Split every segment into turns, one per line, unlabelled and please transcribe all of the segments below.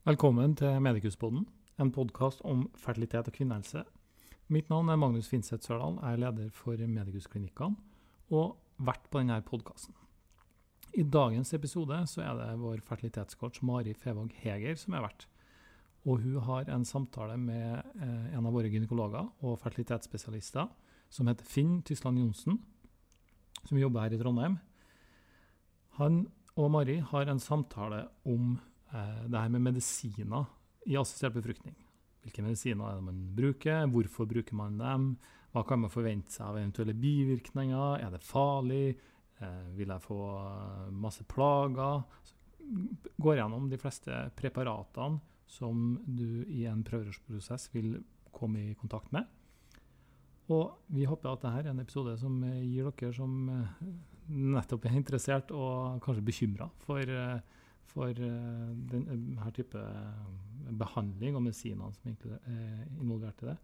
Velkommen til Medikuspodden, en podkast om fertilitet og kvinnehelse. Mitt navn er Magnus Finseth Sørdal, jeg er leder for Medikusklinikkene og vert på denne podkasten. I dagens episode så er det vår fertilitetscoach Mari Fevåg Heger som er vert. Og hun har en samtale med eh, en av våre gynekologer og fertilitetsspesialister som heter Finn Tysland Johnsen, som jobber her i Trondheim. Han og Mari har en samtale om det her med medisiner i assistert befruktning. Hvilke medisiner er det man bruker, hvorfor bruker man dem, hva kan man forvente seg av eventuelle bivirkninger, er det farlig, eh, vil jeg få eh, masse plager? Så går gjennom de fleste preparatene som du i en prøverørsprosess vil komme i kontakt med. Og vi håper at dette er en episode som eh, gir dere som eh, nettopp er interessert og kanskje bekymra for, eh, for eh, denne type behandling og medisinene som er involvert i det,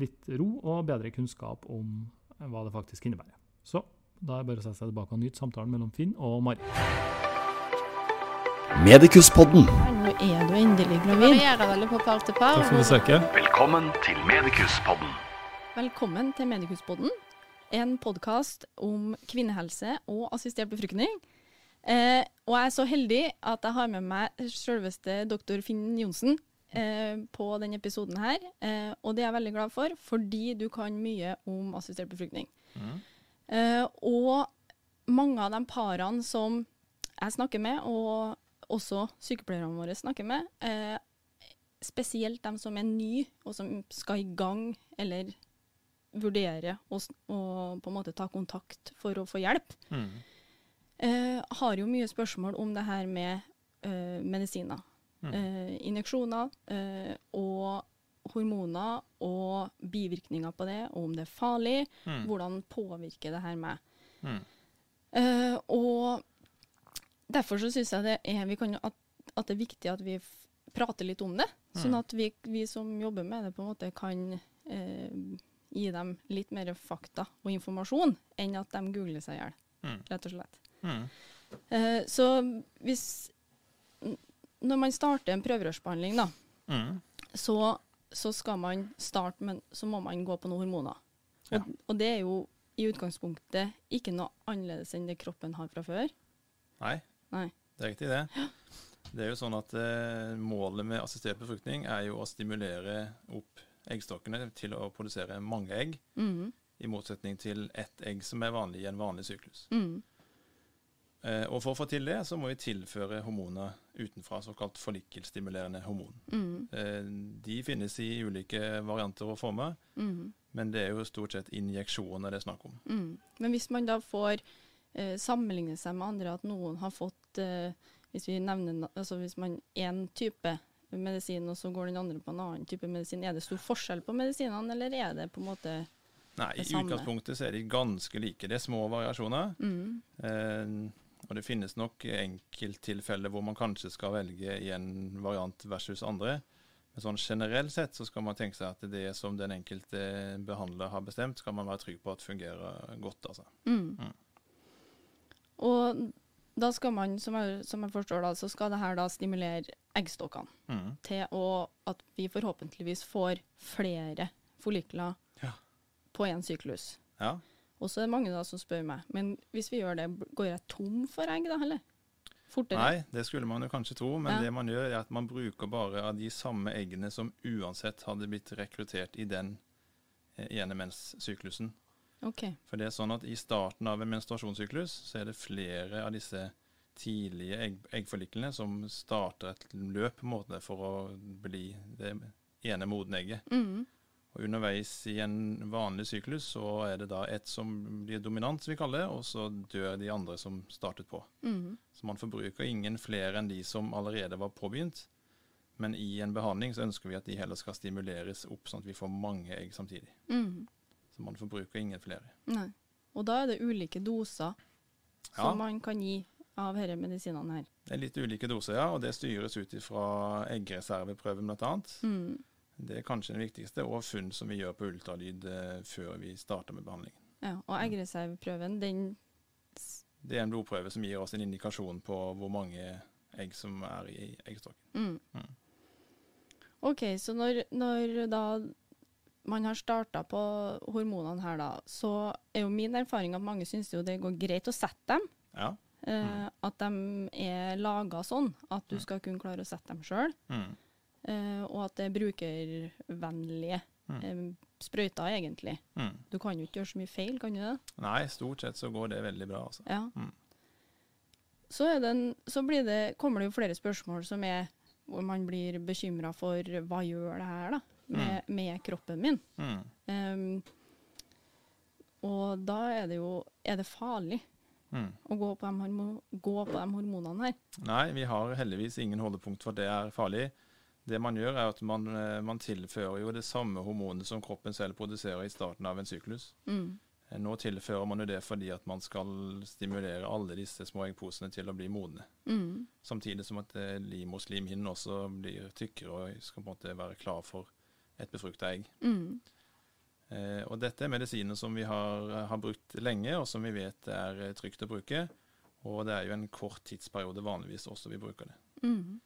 litt ro og bedre kunnskap om hva det faktisk innebærer. Så da er det bare å sette seg tilbake og nyte samtalen mellom Finn og Mari.
Medikuspodden.
Nå er du endelig
Det
gravid.
varierer veldig på par til par.
Takk for besøket.
Velkommen til Medikuspodden.
Velkommen til Medikuspodden, en podkast om kvinnehelse og assistert befruktning. Eh, og jeg er så heldig at jeg har med meg selveste doktor Finn Johnsen eh, på denne episoden her. Eh, og det er jeg veldig glad for, fordi du kan mye om assistert befruktning. Eh, og mange av de parene som jeg snakker med, og også sykepleierne våre snakker med, eh, spesielt de som er nye, og som skal i gang, eller vurdere å å på en måte ta kontakt for å få hjelp, eh, har jo mye spørsmål om det her med eh, medisiner. Eh, injeksjoner eh, og hormoner og bivirkninger på det, og om det er farlig. Hvordan påvirker det her meg? Eh, og derfor så syns jeg det er, vi kan, at, at det er viktig at vi prater litt om det. Sånn at vi, vi som jobber med det, på en måte kan eh, gi dem litt mer fakta og informasjon enn at de googler seg i hjel, rett og slett. Eh, så hvis Når man starter en prøverørsbehandling, da, så, så skal man starte, men så må man gå på noen hormoner. Og,
Ja.
og det er jo i utgangspunktet ikke noe annerledes enn det kroppen har fra før.
Nei,
Nei.
det er riktig det. Det er jo sånn at eh, Målet med assistert befruktning er jo å stimulere opp eggstokkene til å produsere mange egg,
mm.
i motsetning til ett egg som er vanlig i en vanlig syklus.
Mhm.
Eh, og For å få til det, så må vi tilføre hormoner utenfra, såkalt follikkelstimulerende hormon.
Mhm.
Eh, de finnes i ulike varianter og former,
mm.
men det er jo stort sett injeksjoner det er snakk om.
Mm. Men hvis man da får eh, sammenligne seg med andre, at noen har fått eh, Hvis vi nevner altså hvis man én type medisin, og så går den andre på en annen type medisin, er det stor forskjell på medisinene, eller er det på en måte
Nei, I utgangspunktet så er de ganske like. Det er små variasjoner.
mm.
Eh, og det finnes nok enkelttilfeller hvor man kanskje skal velge i en variant versus andre. Men sånn generelt sett så skal man tenke seg at det som den enkelte behandler har bestemt, skal man være trygg på at fungerer godt. altså.
Mm.
Mm.
Og da skal man, som jeg, som jeg forstår da, så skal det her da stimulere eggstokkene
Mm.
til å, at vi forhåpentligvis får flere follikler
Ja.
på én syklus.
Ja.
Og så er det mange da som spør meg, men hvis vi gjør det, går jeg tom for egg da, eller? Fortere?
Nei, det skulle man jo kanskje tro, men
Ja.
det man gjør er at man bruker bare av de samme eggene som uansett hadde blitt rekruttert i den eh, ene menssyklusen.
Ok.
For det er sånn at i starten av en menstruasjonssyklus så er det flere av disse tidlige egg, eggforliklene som starter et løp på en måte for å bli det ene modne egget.
Mm.
Og underveis i en vanlig syklus så er det da et som blir dominant, som vi kaller det, og så dør de andre som startet på.
Mm.
Så man forbruker ingen flere enn de som allerede var påbegynt. Men i en behandling så ønsker vi at de heller skal stimuleres opp, sånn at vi får mange egg samtidig.
Mm.
Så man forbruker ingen flere.
Nei. Og da er det ulike doser
Ja.
som man kan gi av disse medisinene her.
Det er litt ulike doser, ja, og det styres ut fra eggreserveprøven bl.a.
Mm.
Det er kanskje den viktigste, og funn som vi gjør på ultralyd eh, før vi starter med behandlingen.
Ja, og eggreserveprøven, den
Det er en blodprøve som gir oss en indikasjon på hvor mange egg som er i eggstokken.
mm.
Mm.
OK, så når, når da man har starta på hormonene her, da, så er jo min erfaring at mange syns jo det går greit å sette dem.
Ja.
Eh, At de er laga sånn at du skal kunne klare å sette dem sjøl.
Mm.
Eh, og at det er brukervennlige
Mm.
eh, sprøyter, egentlig.
Mm.
Du kan jo ikke gjøre så mye feil, kan du det?
Nei, stort sett så går det veldig bra, altså.
Ja.
Mm.
Så, en, så blir det, kommer det jo flere spørsmål som er hvor man blir bekymra for hva gjør det her da, med, med kroppen min.
Mm.
Em, og da er det jo Er det farlig
Mm.
å gå på de, gå på de hormonene her?
Nei, vi har heldigvis ingen holdepunkt for at det er farlig. Det man gjør, er at man, eh, man tilfører jo det samme hormonet som kroppen selv produserer i starten av en syklus.
Mm.
Eh, Nå tilfører man jo det fordi at man skal stimulere alle disse små eggposene til å bli modne.
Mm.
Samtidig som at eh, livmorslimhinnen også blir tykkere og skal på en måte være klar for et befrukta egg.
Mm.
Eh, og dette er medisiner som vi har, har brukt lenge, og som vi vet er trygt å bruke. Og det er jo en kort tidsperiode vanligvis også vi bruker det.
Mm.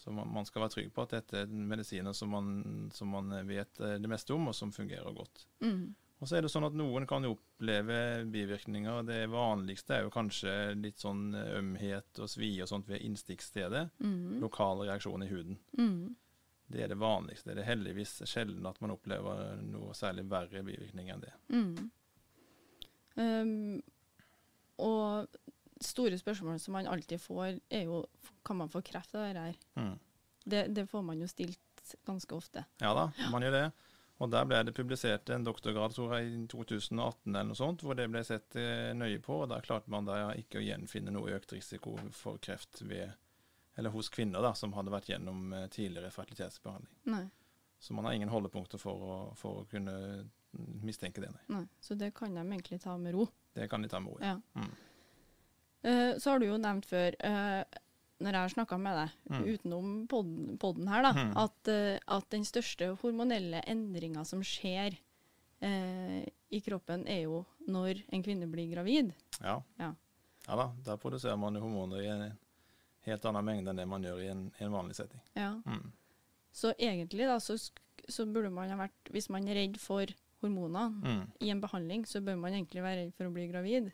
Så man, man skal være trygg på at dette er medisiner som man, som man vet eh, det meste om, og som fungerer godt.
Mm.
Og så er det sånn at noen kan oppleve bivirkninger. Det vanligste er jo kanskje litt sånn eh, ømhet og svie og sånt ved innstikkstedet.
Mm.
Lokal reaksjon i huden.
Mm.
Det er det vanligste. Det er heldigvis sjelden at man opplever noe særlig verre bivirkninger enn det.
Mm. Um, og store spørsmålet som man alltid får, er jo kan man få kreft av det her?
Mm.
Det, det får man jo stilt ganske ofte.
Ja da, man gjør det. Og der ble det publisert en doktorgrad tror jeg, i 2018 eller noe sånt, hvor det ble sett eh, nøye på. og Der klarte man da ikke å gjenfinne noe økt risiko for kreft ved, eller hos kvinner da, som hadde vært gjennom eh, tidligere fertilitetsbehandling.
Nei,
Så man har ingen holdepunkter for å, for å kunne mistenke det. Nei.
nei. Så det kan de egentlig ta med ro.
Det kan de ta med ro ja.
Ja.
Mm.
Eh, så har du jo nevnt før, eh, når jeg har snakka med deg
Mm.
utenom podden, podden her, da,
Mm.
at, eh, at den største hormonelle endringa som skjer eh, i kroppen, er jo når en kvinne blir gravid.
Ja.
Ja.
ja da, der produserer man hormoner i en helt annen mengde enn det man gjør i en, i en vanlig setting.
Ja.
Mm.
Så egentlig da, så, så burde man ha vært Hvis man er redd for hormoner
Mm.
i en behandling, så bør man egentlig være redd for å bli gravid.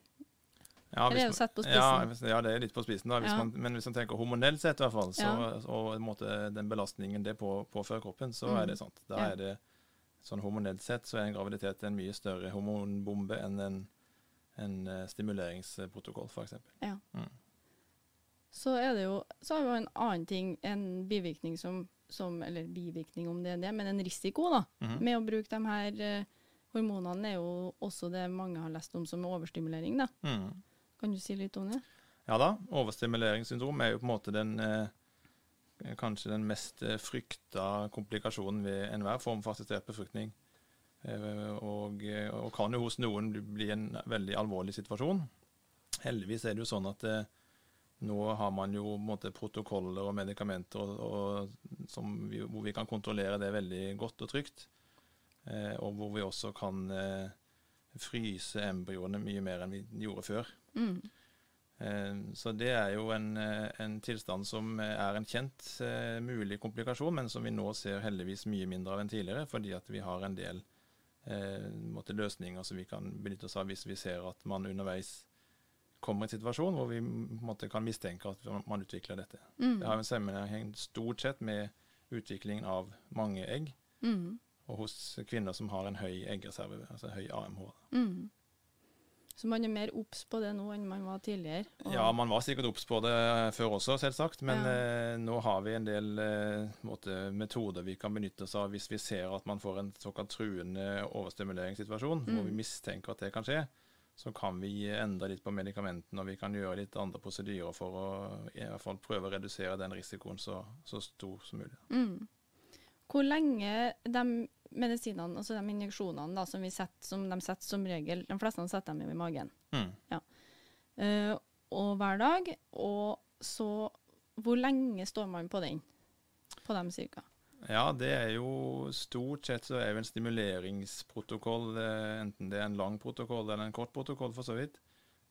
Ja,
Eller er det
man-
satt på
Ja,
spissen?
hvis- ja, det er litt på spissen, da. Hvis
Ja.
man, men hvis man tenker hormonelt sett, i hvert fall, så, og måte, den belastningen det på, påfører kroppen, så
Mm.
er det sant. Da er det sånn hormonelt sett så er en graviditet en mye større hormonbombe enn en, en eh, stimuleringsprotokoll, f.eks.
Ja.
Mm.
Så er det jo Så har vi en annen ting, en bivirkning som, som Eller bivirkning, om det er det, men en risiko, da.
Mhm.
Med å bruke de her eh, hormonene er jo også det mange har lest om som overstimulering, da.
Mm.
Kan du si litt om det?
Ja da, overstimuleringssyndrom er jo på en måte den eh, kanskje den mest eh, frykta komplikasjonen ved enhver form for assistert befruktning. Eh, og, og kan jo hos noen bli- en veldig alvorlig situasjon. Heldigvis er det jo sånn at eh, nå har man jo måte, protokoller og medikamenter og, og, vi, hvor vi kan kontrollere det veldig godt og trygt. Eh, og hvor vi også kan eh, fryse embryoene mye mer enn vi gjorde før.
Mm.
Eh, Så det er jo en, eh, en tilstand som eh, er en kjent mulig komplikasjon, men som vi nå ser heldigvis mye mindre av enn tidligere, fordi at vi har en del eh, måte, løsninger som vi kan benytte oss av hvis vi ser at man underveis kommer i en situasjon hvor vi måtte, kan mistenke at man utvikler dette.
Mm.
Det har en sammenheng stort sett med utviklingen av mange egg,
Mm.
Og hos kvinner som har en høy eggreserve, altså høy AMH.
Mm. Så man er mer obs på det nå enn man var tidligere?
Ja, man var sikkert obs på det før også, selvsagt. Men
Ja.
eh, nå har vi en del eh, måte, metoder vi kan benytte oss av hvis vi ser at man får en såkalt truende overstimuleringssituasjon, hvor vi
Mm.
mistenker at det kan skje. Så kan vi endre litt på medikamentene, og vi kan gjøre litt andre prosedyrer for å i hvert fall prøve å redusere den risikoen så, så stor som mulig.
Mm. Hvor lenge de medisinene, altså de injeksjonene da, som, vi setter, som de setter som regel De fleste setter dem i magen.
Mm.
Eh, og hver dag. Og så Hvor lenge står man på den? På dem cirka?
Ja, det er jo stort sett så er jo en stimuleringsprotokoll, eh, enten det er en lang protokoll eller en kort protokoll for så vidt,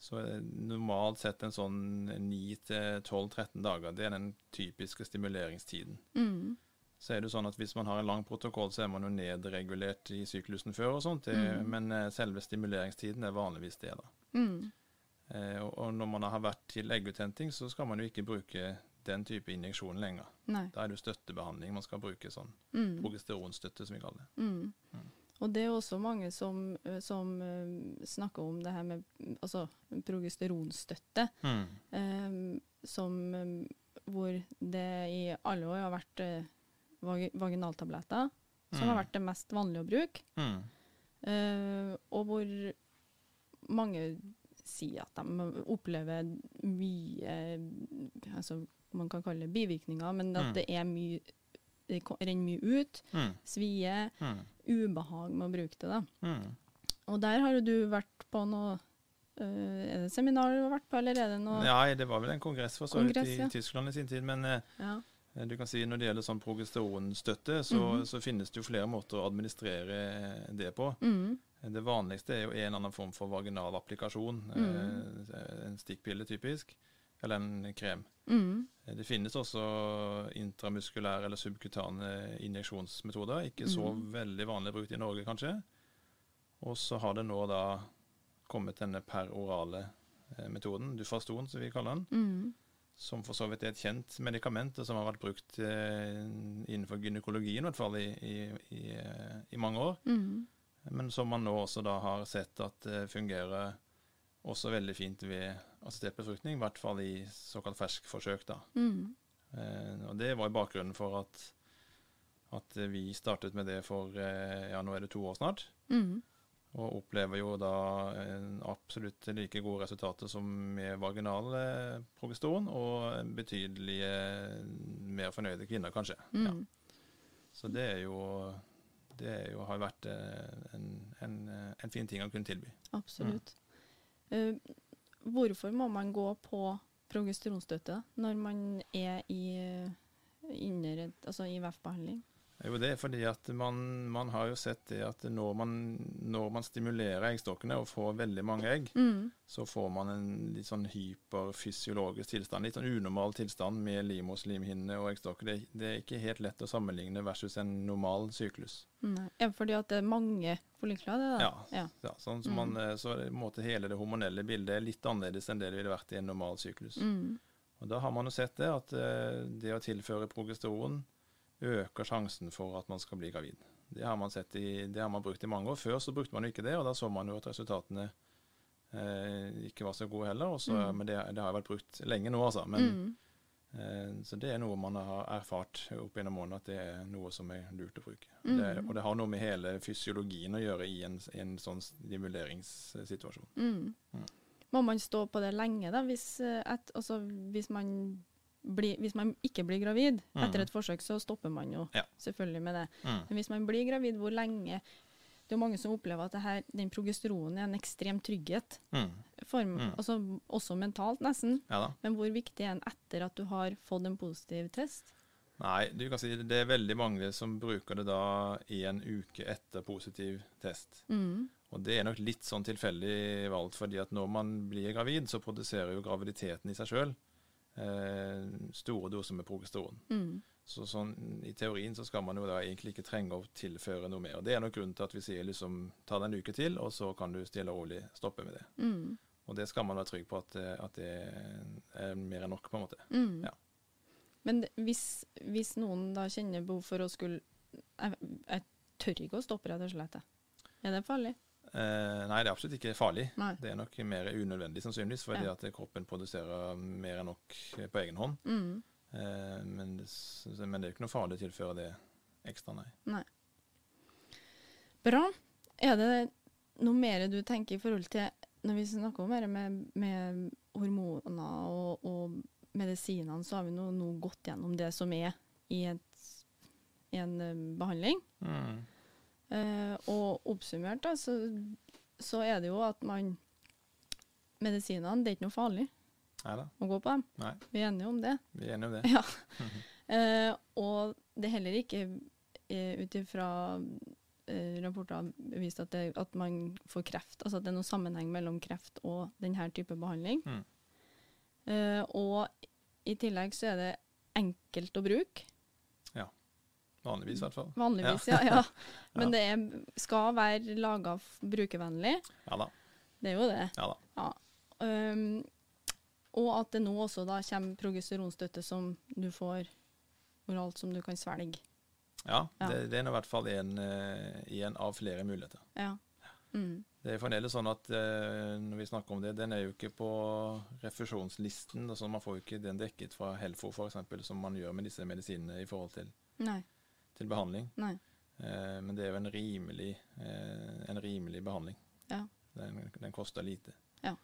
så er normalt sett en sånn 9-12-13 dager. Det er den typiske stimuleringstiden.
Mm.
Så er det sånn at hvis man har en lang protokoll, så er man jo nedregulert i syklusen før og sånt. Det,
Mm.
Men eh, selve stimuleringstiden er vanligvis det, da.
Mm.
Eh, og, og når man har vært til egguthenting, så skal man jo ikke bruke den type injeksjon lenger.
Nei.
Da er det jo støttebehandling man skal bruke, sånn
Mm.
progesteronstøtte, som vi kaller det.
Mm.
Mm.
Og det er også mange som, som ø, snakker om det her med mm, altså, progesteronstøtte, ø, som ø, hvor det i alle år har vært vag vaginaltabletter, som har
Mm.
vært det mest vanlige å bruke,
Mm.
Uh, og hvor mange sier at de opplever mye altså, Man kan kalle det bivirkninger, men at
Mm.
det er mye det renner mye ut.
Mm.
Svie,
Mm.
ubehag med å bruke det. da.
Mm.
Og der har jo du vært på noe øh, Er det seminar du har vært på, eller er det noe
Nei, det var vel en kongress for så vidt i
ja.
Tyskland i sin tid. Men øh,
Ja.
Du kan si når det gjelder sånn progesteronstøtte, så,
Mhm.
så finnes det jo flere måter å administrere det på.
Mm,
Det vanligste er jo en eller annen form for vaginal applikasjon.
Mm
Eh, en stikkpille, typisk. Eller en krem.
mm,
Eh, Det finnes også intramuskulære eller subkutane injeksjonsmetoder. Ikke så
Mhm.
veldig vanlig brukt i Norge, kanskje. Og så har det nå da kommet denne perorale eh, metoden, Dufaston, som vi kaller den. Som for så vidt er et kjent medikament, og som har vært brukt eh, innenfor gynekologien, i hvert fall i, i, i, eh, mange år.
mm,
Men som man nå også da har sett at det fungerer også veldig fint ved assistert befruktning, i hvert fall i såkalt ferskforsøk. da.
mm,
Eh, og det var bakgrunnen for at, at vi startet med det for eh, ja, nå er det to år snart.
mm,
Og opplever jo da absolutt like gode resultater som med vaginal eh, progesteron, og betydelig mer fornøyde kvinner, kanskje. Ja.
mm.
Så det er jo det er jo, har vært eh, en, en, eh, en fin ting å kunne tilby.
Absolutt. Eh, hvorfor må man gå på progesteronstøtte når man er i, under et, altså i VEF-behandling?
Det er fordi at man, man har jo sett det at når man, når man stimulerer eggstokkene og får veldig mange egg,
Mm,
så får man en litt sånn hyperfysiologisk tilstand, litt sånn unormal tilstand med limoslimhinne og eggstokker. Det, det er ikke helt lett å sammenligne versus en normal syklus.
nei. ja, det fordi at det er mange follikler, Det, da?
Ja,
ja.
Ja, sånn som man, eh, så måte hele det hormonelle bildet er litt annerledes enn det det ville vært i en normal syklus.
Mm,
Og Da har man jo sett det, at eh, det å tilføre progesteron øker sjansen for at man skal bli gravid. Det har man, sett i, det har man brukt i mange år. Før så brukte man jo ikke det, og da så man jo at resultatene eh, ikke var så gode heller. Også,
Mm.
Men det, det har vært brukt lenge nå, altså. Men,
mm,
eh, så det er noe man har erfart opp gjennom årene, at det er noe som er lurt å bruke.
Mm.
Det, og det har noe med hele fysiologien å gjøre i en, en sånn stimuleringssituasjon.
mm.
Mm.
Må man stå på det lenge, da, hvis, eh, et, altså, hvis, man, blir, hvis man ikke blir gravid
Mm.
etter et forsøk, så stopper man jo
Ja.
selvfølgelig med det. Men hvis man blir gravid, hvor lenge Det er jo mange som opplever at det her, den progesteronen er en ekstrem trygghet.
Mm.
For,
Mm.
altså, også mentalt, nesten.
Ja.
Men hvor viktig er den etter at du har fått en positiv test?
Nei, du kan si det er veldig mange som bruker det da en uke etter positiv test.
Mm.
Og det er nok litt sånn tilfeldig valgt, fordi at når man blir gravid, så produserer jo graviditeten i seg sjøl eh, store doser med progesteron.
Mm.
Så sånn, i teorien så skal man jo da egentlig ikke trenge å tilføre noe mer. Det er nok grunnen til at vi sier liksom ta det en uke til, og så kan du stille og rolig stoppe med det.
Mm.
Og det skal man være trygg på at, at det er mer enn nok, på en måte.
Mm.
Ja.
Men hvis, hvis noen da kjenner behov for å skulle Jeg, jeg tør ikke å stoppe, rett og slett. Er det farlig?
Eh, nei, det er absolutt ikke farlig.
Nei.
Det er nok mer unødvendig sannsynligvis, fordi
Ja.
at kroppen produserer mer enn nok på egen hånd.
Mm.
Eh, men, det, men det er jo ikke noe farlig å tilføre det ekstra, nei.
Nei. Bra. Er det noe mer du tenker i forhold til Når vi snakker om dette med, med hormoner og, og medisinene, så har vi nå, nå gått gjennom det som er i, et, i en eh, behandling.
Mm.
Eh, og oppsummert da, så, så er det jo at man Medisinene, det er ikke noe farlig
Neida.
å gå på dem.
Nei,
Vi er enige om det.
vi er enige om det.
Ja. Eh, og det er heller ikke uh, ut ifra eh, rapporter bevist at, det, at man får kreft. Altså at det er noen sammenheng mellom kreft og denne type behandling.
Mm.
Eh, og i tillegg så er det enkelt å bruke.
Vanligvis, i hvert fall.
Vanligvis, ja. ja. Men det er, skal være laga brukervennlig.
Ja da.
Det er jo det.
Ja da.
Um, og at det nå også da kommer progesteronstøtte som du får oralt, som du kan svelge.
Ja,
Ja.
Det, det er nå i hvert fall en, eh, en av flere muligheter.
Ja. Mm.
Det er fremdeles sånn at eh, når vi snakker om det, den er jo ikke på refusjonslisten. Altså man får jo ikke den dekket fra Helfo f.eks., som man gjør med disse medisinene i forhold til,
Nei.
Til behandling.
Nei.
Eh, men det er jo en rimelig, eh, en rimelig behandling.
Ja.
Den, den koster lite.
Ja.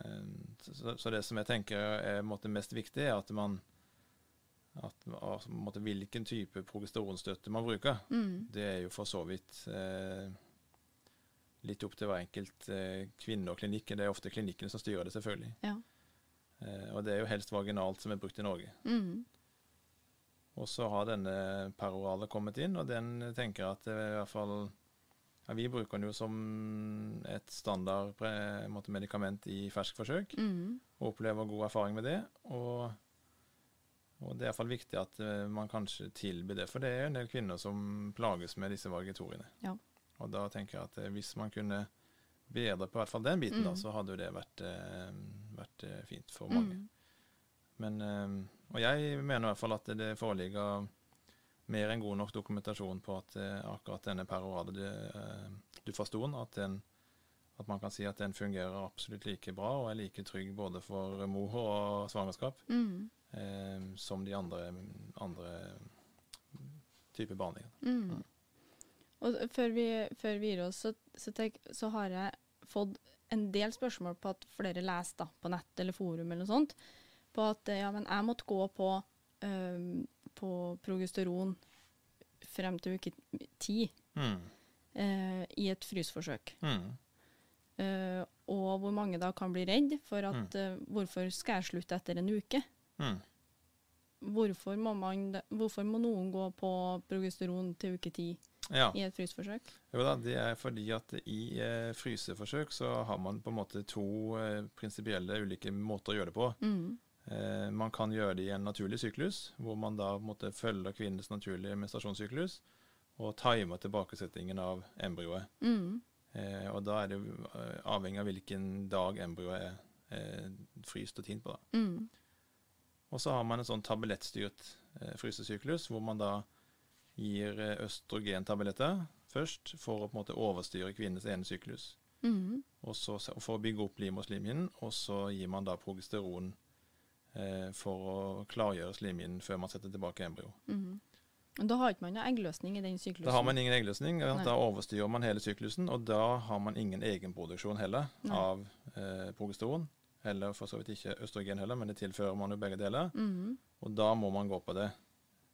Eh, så, så- det som jeg tenker er på måte, mest viktig, er at man at, måte, Hvilken type progesteronstøtte man bruker,
Mm.
det er jo for så vidt eh, litt opp til hver enkelt eh, kvinne og klinikk. Det er ofte klinikkene som styrer det, selvfølgelig.
Ja.
Eh, og det er jo helst vaginalt som er brukt i Norge.
Mm.
Og så har denne perorale kommet inn, og den tenker jeg at er i hvert fall ja, Vi bruker den jo som et standard pre- måte, medikament i ferskforsøk,
Mm.
og opplever god erfaring med det. Og, og det er iallfall viktig at eh, man kanskje tilbyr det, for det er en del kvinner som plages med disse vagitoriene.
Ja.
Og da tenker jeg at eh, hvis man kunne bedre på hvert fall den biten, da,
Mm.
så hadde jo det vært, eh, vært eh, fint for mange.
Mm.
Men, eh, og jeg mener i hvert fall at det foreligger mer enn god nok dokumentasjon på at eh, akkurat denne perorade du eh, at, den, at man kan si at den fungerer absolutt like bra og er like trygg både for mor og svangerskap
Mm.
eh, som de andre, andre typer behandlinger.
Mm. Og før vi, før vi gir oss, så, så, tenk, så har jeg fått en del spørsmål på at flere leser da, på nett eller forum eller noe sånt, på at eh, ja, men jeg måtte gå på, um, på progesteron frem til uke ti
Mm.
eh, i et frysforsøk.
Mm.
Uh, og hvor mange da kan bli redd for at eh, hvorfor skal jeg slutte etter en uke?
Mm.
Hvorfor må, man, hvorfor må noen gå på progesteron til uke ti
Ja.
i et frysforsøk?
Jo da, det er fordi at i eh, fryseforsøk så har man på en måte to eh, prinsipielle ulike måter å gjøre det på.
Mm.
Eh, man kan gjøre det i en naturlig syklus, hvor man da måtte følge kvinnens naturlige menstruasjonssyklus og timer tilbakesettingen av embryoet.
Mm.
Eh, og da er det eh, avhengig av hvilken dag embryoet er eh, fryst og tint på.
Mm.
Og så har man en sånn tablettstyrt eh, frysesyklus, hvor man da gir østrogentabletter først for å på en måte overstyre kvinnens ene syklus.
Mm.
Og så, for å bygge opp lim og slimhinnen, og så gir man da progesteron eh, for å klargjøre slimhinnen før man setter tilbake embryo.
Mm. -hmm. Da har ikke man noen eggløsning i den syklusen.
Da har man ingen eggløsning, ja, da overstyrer man hele syklusen, og da har man ingen egenproduksjon heller
Nei.
av eh, progesteron. Eller for så vidt ikke østrogen heller, men det tilfører man jo begge deler.
Mhm.
Og da må man gå på det.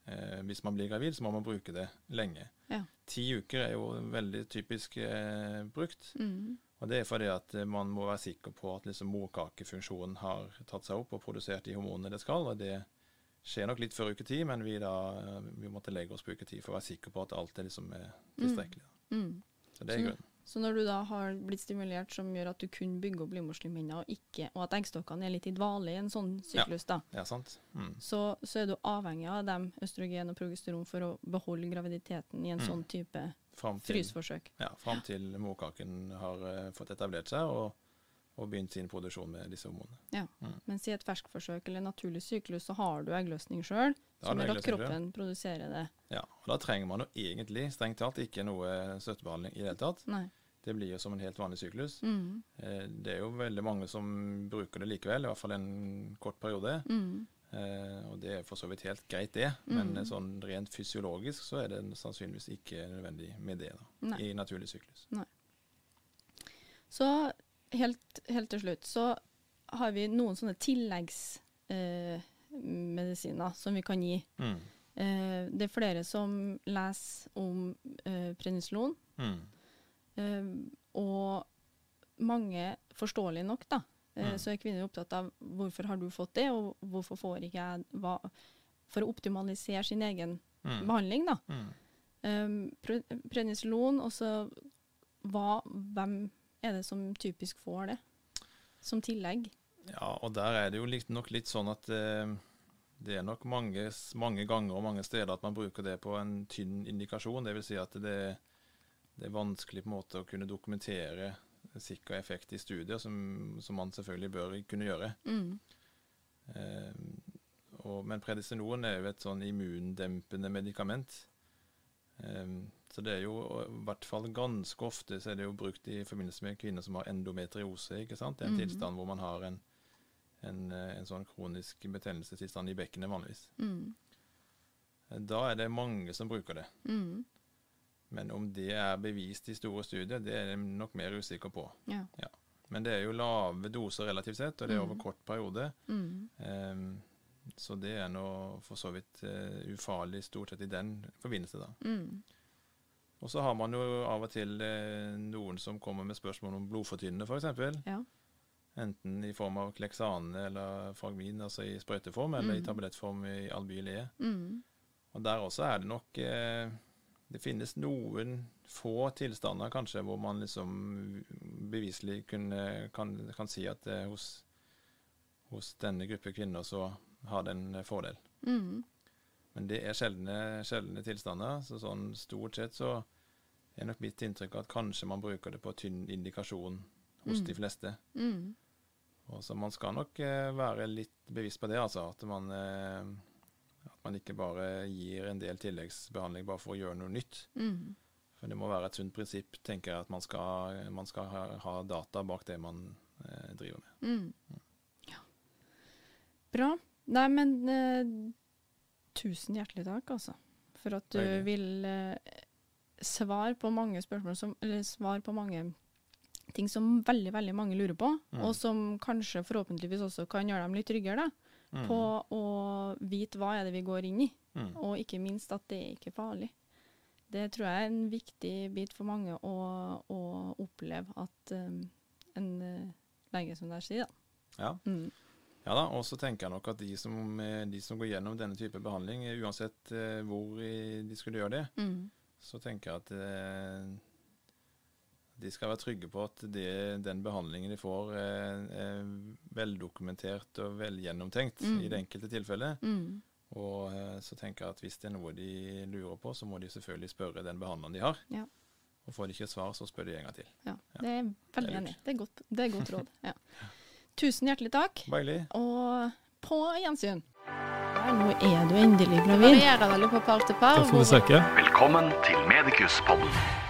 Eh, hvis man blir gravid, så må man bruke det lenge.
Ja.
Ti uker er jo veldig typisk eh, brukt.
Mhm.
Og det er fordi at eh, man må være sikker på at liksom morkakefunksjonen har tatt seg opp og produsert de hormonene det skal. og det skjer nok litt før uke ti, men vi, da, eh, vi måtte legge oss på uke ti for å være sikker på at alt er liksom er tilstrekkelig.
Mm.
Så det er grunnen.
Så når du da har blitt stimulert som gjør at du kun bygger opp livmorslimhinna, og, ikke- og at eggstokkene er litt i dvale i en sånn syklus, da,
Ja, sant? Mm.
så, så er du avhengig av dem, østrogen og progesteron for å beholde graviditeten i en
Mm.
sånn type
Fram til,
Fryseforsøk.
ja, fram til morkaken har uh, fått etablert seg og, og begynt sin produksjon med disse hormonene.
Ja, Mens i et ferskforsøk eller naturlig syklus så har du eggløsning sjøl, som gjør at
kroppen selv.
produserer det.
Ja, og Da trenger man jo egentlig strengt talt ikke noe støttebehandling i det hele tatt.
Nei.
Det blir jo som en helt vanlig syklus.
Mm.
Eh, Det er jo veldig mange som bruker det likevel, i hvert fall en kort periode.
Mm.
Eh, og det er for så vidt helt greit, det. Men
Mm.
men sånn rent fysiologisk så er det sannsynligvis ikke nødvendig med det da, i naturlig syklus.
Så helt, helt til slutt så har vi noen sånne tilleggsmedisiner eh, som vi kan gi.
Mm.
Eh, det er flere som leser om eh, prednisolon,
Mm.
eh, og mange, forståelig nok, da,
Mm.
så er kvinner opptatt av hvorfor har du fått det, og hvorfor får ikke jeg hva, For å optimalisere sin egen
Mm.
behandling, da.
Mm.
Um, prednisolon, og så hva, hvem er det som typisk får det som tillegg?
Ja, og der er det jo litt, nok litt sånn at eh, det er nok mange, mange ganger og mange steder at man bruker det på en tynn indikasjon. Dvs. Si at det, det, er vanskelig på en måte å kunne dokumentere sikker effekt i studier, som, som man selvfølgelig bør kunne gjøre.
Mm.
Eh, og, men predisinoen er jo et sånn immundempende medikament. Eh, så det er jo i hvert fall ganske ofte så er det jo brukt i forbindelse med kvinner som har endometriose. ikke sant? Det er en
mm.
tilstand hvor man har en, en, eh, en sånn kronisk betennelsestilstand i bekkenet vanligvis.
Mm.
Da er det mange som bruker det.
Mm.
Men om det er bevist i store studier, det er jeg nok mer usikker på.
Ja.
Men det er jo lave doser relativt sett, og det er over
Mhm.
kort periode.
Mm.
Um, så det er nå for så vidt uh, ufarlig stort sett i den forbindelse, da.
Mm.
Og så har man jo av og til uh, noen som kommer med spørsmål om blodfortynnende, f.eks.
Ja.
Enten i form av kleksane eller Fragmin, altså i sprøyteform, eller i
Mhm.
tablettform i Albyl E.
Mm.
Og der også er det nok eh, Det finnes noen få tilstander kanskje hvor man liksom beviselig kunne, kan, kan si at eh, hos, hos denne gruppe kvinner så har det en fordel.
Mm.
Men det er sjeldne, sjeldne tilstander, så sånn stort sett så er nok mitt inntrykk at kanskje man bruker det på tynn indikasjon hos
Mm.
de fleste.
Mm.
Og så man skal nok eh, være litt bevisst på det, altså. At man, eh, man ikke bare gir en del tilleggsbehandling bare for å gjøre noe nytt.
Mm.
For det må være et sunt prinsipp, tenker jeg, at man skal, man skal ha, ha data bak det man eh, driver med.
Mm. Ja. Bra. Nei, men eh, tusen hjertelig takk, altså. For at du
Deilig.
vil eh, svare på mange spørsmål som Eller svare på mange ting som veldig, veldig mange lurer på,
Mm.
og som kanskje forhåpentligvis også kan gjøre dem litt tryggere da,
Mm.
på å vite hva er det vi går inn i,
Mm.
og ikke minst at det er ikke farlig. Det tror jeg er en viktig bit for mange å, å oppleve at um, en eh, lege som der sier, da.
Ja.
Mm.
Ja da, og så tenker jeg nok at de som, eh, de som går gjennom denne type behandling, eh, uansett hvor de skulle gjøre det,
Mm.
så tenker jeg at de skal være trygge på at det, den behandlingen de får, er, er veldokumentert og velgjennomtenkt
Mm.
i det enkelte tilfellet.
Mm.
Og eh, så tenker jeg at hvis det er noe de lurer på, så må de selvfølgelig spørre den behandleren de har.
Ja.
Og får de ikke svar, så spør de en gang til.
Ja,
Ja.
det er veldig enig Det er godt, det er godt råd. Ja. Tusen hjertelig takk,
Beilig.
og på gjensyn. Nå er du endelig gravid.
varierer veldig på par til par.
Takk for
du
besøket.
Velkommen til Medikuspodden.